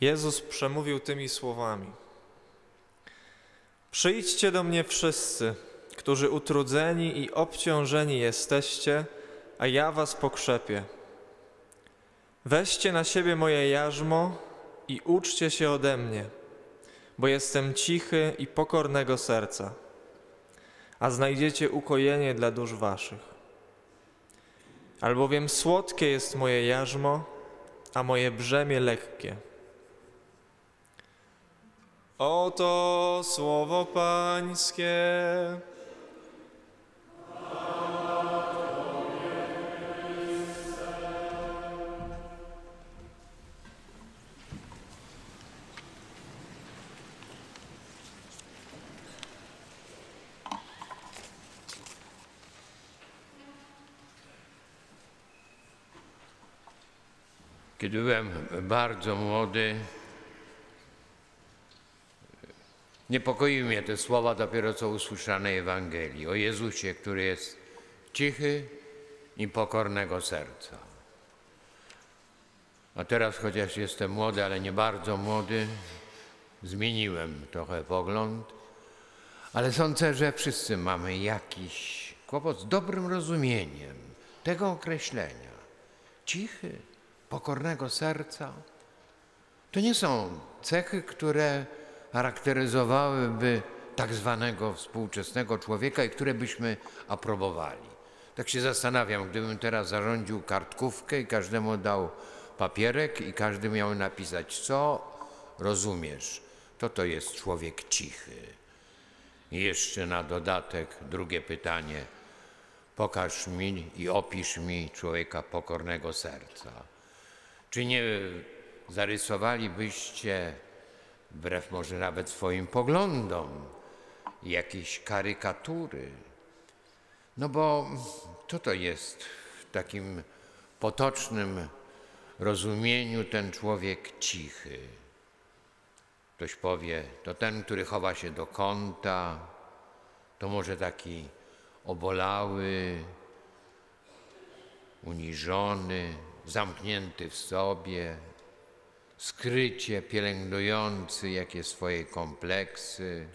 Jezus przemówił tymi słowami: Przyjdźcie do mnie wszyscy, którzy utrudzeni i obciążeni jesteście, a ja was pokrzepię. Weźcie na siebie moje jarzmo i uczcie się ode mnie, bo jestem cichy i pokornego serca, a znajdziecie ukojenie dla dusz waszych. Albowiem słodkie jest moje jarzmo, a moje brzemię lekkie. Oto słowo Pańskie. Kiedy byłem bardzo młody, niepokoiły mnie te słowa dopiero co usłyszanej Ewangelii o Jezusie, który jest cichy i pokornego serca. A teraz, chociaż jestem młody, ale nie bardzo młody, zmieniłem trochę pogląd, ale sądzę, że wszyscy mamy jakiś kłopot z dobrym rozumieniem tego określenia. Cichy, pokornego serca. To nie są cechy, które charakteryzowałyby tak zwanego współczesnego człowieka i które byśmy aprobowali. Tak się zastanawiam, gdybym teraz zarządził kartkówkę i każdemu dał papierek i każdy miał napisać, co rozumiesz, to to jest człowiek cichy. I jeszcze na dodatek drugie pytanie. Pokaż mi i opisz mi człowieka pokornego serca. Czy nie zarysowalibyście, wbrew może nawet swoim poglądom, jakieś karykatury? No bo co to jest w takim potocznym rozumieniu ten człowiek cichy? Ktoś powie, to ten, który chowa się do kąta, to może taki obolały, uniżony, zamknięty w sobie, skrycie pielęgnujący jakie swoje kompleksy.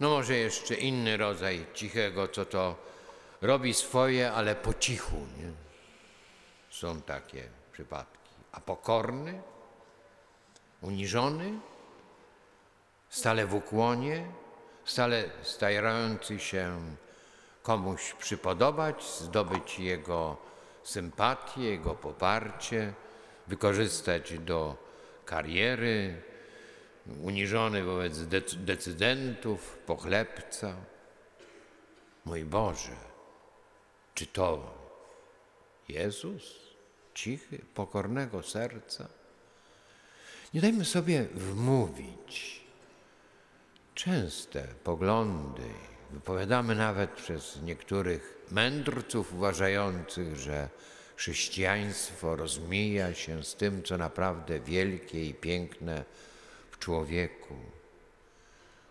No może jeszcze inny rodzaj cichego, co to robi swoje, ale po cichu. Nie? Są takie przypadki. A pokorny, uniżony, stale w ukłonie, stale starający się komuś przypodobać, zdobyć jego sympatię, jego poparcie, wykorzystać do kariery, uniżony wobec decydentów, pochlebca. Mój Boże, czy to Jezus, cichy, pokornego serca? Nie dajmy sobie wmówić częste poglądy, wypowiadamy nawet przez niektórych mędrców uważających, że chrześcijaństwo rozmija się z tym, co naprawdę wielkie i piękne w człowieku.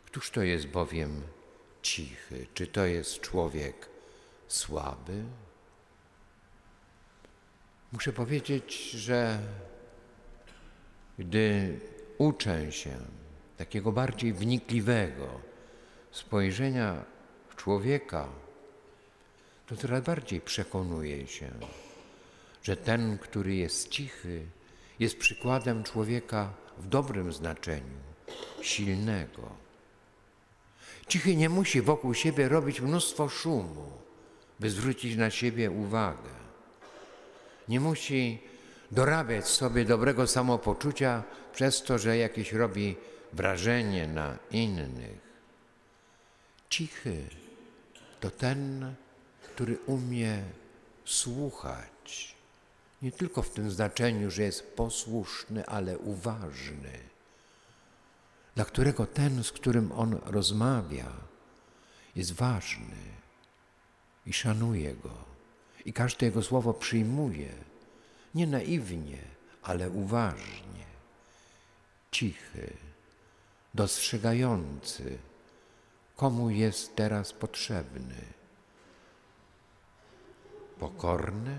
Któż to jest bowiem cichy? Czy to jest człowiek słaby? Muszę powiedzieć, że gdy uczę się takiego bardziej wnikliwego spojrzenia w człowieka, to coraz bardziej przekonuję się, że ten, który jest cichy, jest przykładem człowieka w dobrym znaczeniu, silnego. Cichy nie musi wokół siebie robić mnóstwo szumu, by zwrócić na siebie uwagę. Nie musi dorabiać sobie dobrego samopoczucia przez to, że jakieś robi wrażenie na innych. Cichy to ten, który umie słuchać. Nie tylko w tym znaczeniu, że jest posłuszny, ale uważny. Dla którego ten, z którym on rozmawia, jest ważny i szanuje go. I każde jego słowo przyjmuje, nie naiwnie, ale uważnie, cichy, dostrzegający, komu jest teraz potrzebny Pokorny?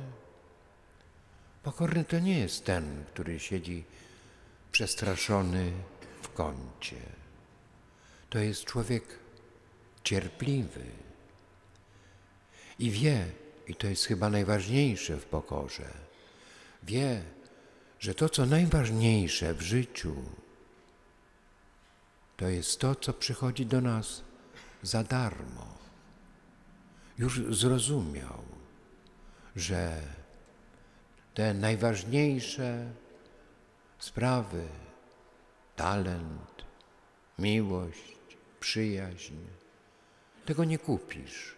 Pokorny to nie jest ten, który siedzi przestraszony w kącie. To jest człowiek cierpliwy i wie, i to jest chyba najważniejsze w pokorze, wie, że to, co najważniejsze w życiu, to jest to, co przychodzi do nas za darmo. Już zrozumiał, że te najważniejsze sprawy, talent, miłość, przyjaźń, tego nie kupisz,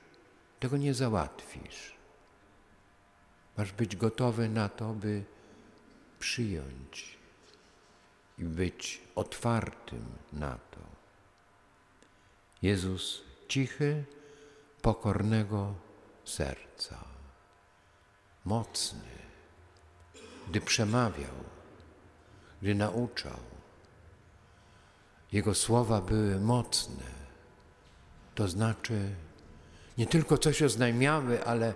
tego nie załatwisz. Masz być gotowy na to, by przyjąć i być otwartym na to. Jezus cichy, pokornego serca, mocny, gdy przemawiał, gdy nauczał. Jego słowa były mocne, to znaczy nie tylko coś oznajmiały, ale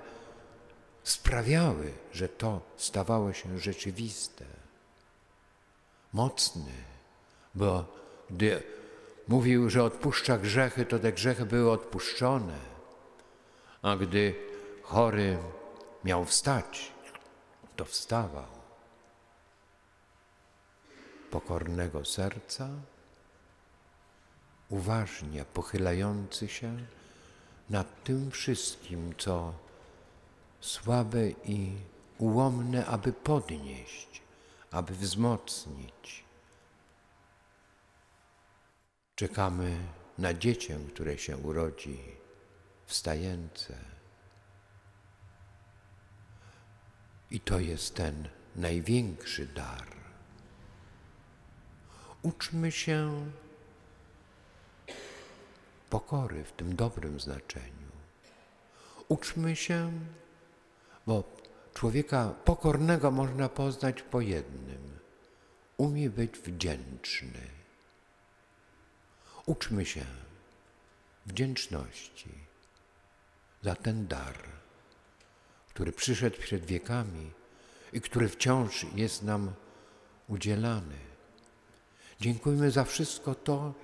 sprawiały, że to stawało się rzeczywiste. Mocny, bo gdy mówił, że odpuszcza grzechy, to te grzechy były odpuszczone, a gdy chory miał wstać, to wstawał. Pokornego serca, uważnie pochylający się nad tym wszystkim, co słabe i ułomne, aby podnieść, aby wzmocnić. Czekamy na dziecię, które się urodzi, wstające. I to jest ten największy dar. Uczmy się pokory w tym dobrym znaczeniu. Uczmy się, bo człowieka pokornego można poznać po jednym. Umie być wdzięczny. Uczmy się wdzięczności za ten dar, który przyszedł przed wiekami i który wciąż jest nam udzielany. Dziękujmy za wszystko to,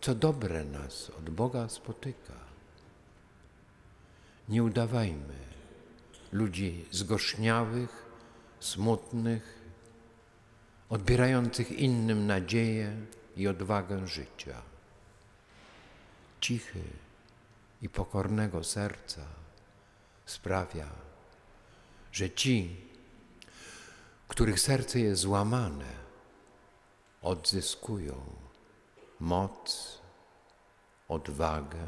co dobre nas od Boga spotyka. Nie udawajmy ludzi zgorzniałych, smutnych, odbierających innym nadzieję i odwagę życia. Cichy i pokornego serca sprawia, że ci, których serce jest złamane, odzyskują moc, odwagę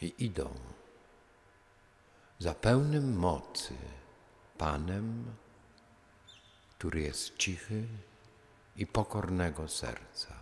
i idą za pełnym mocy Panem, który jest cichy i pokornego serca.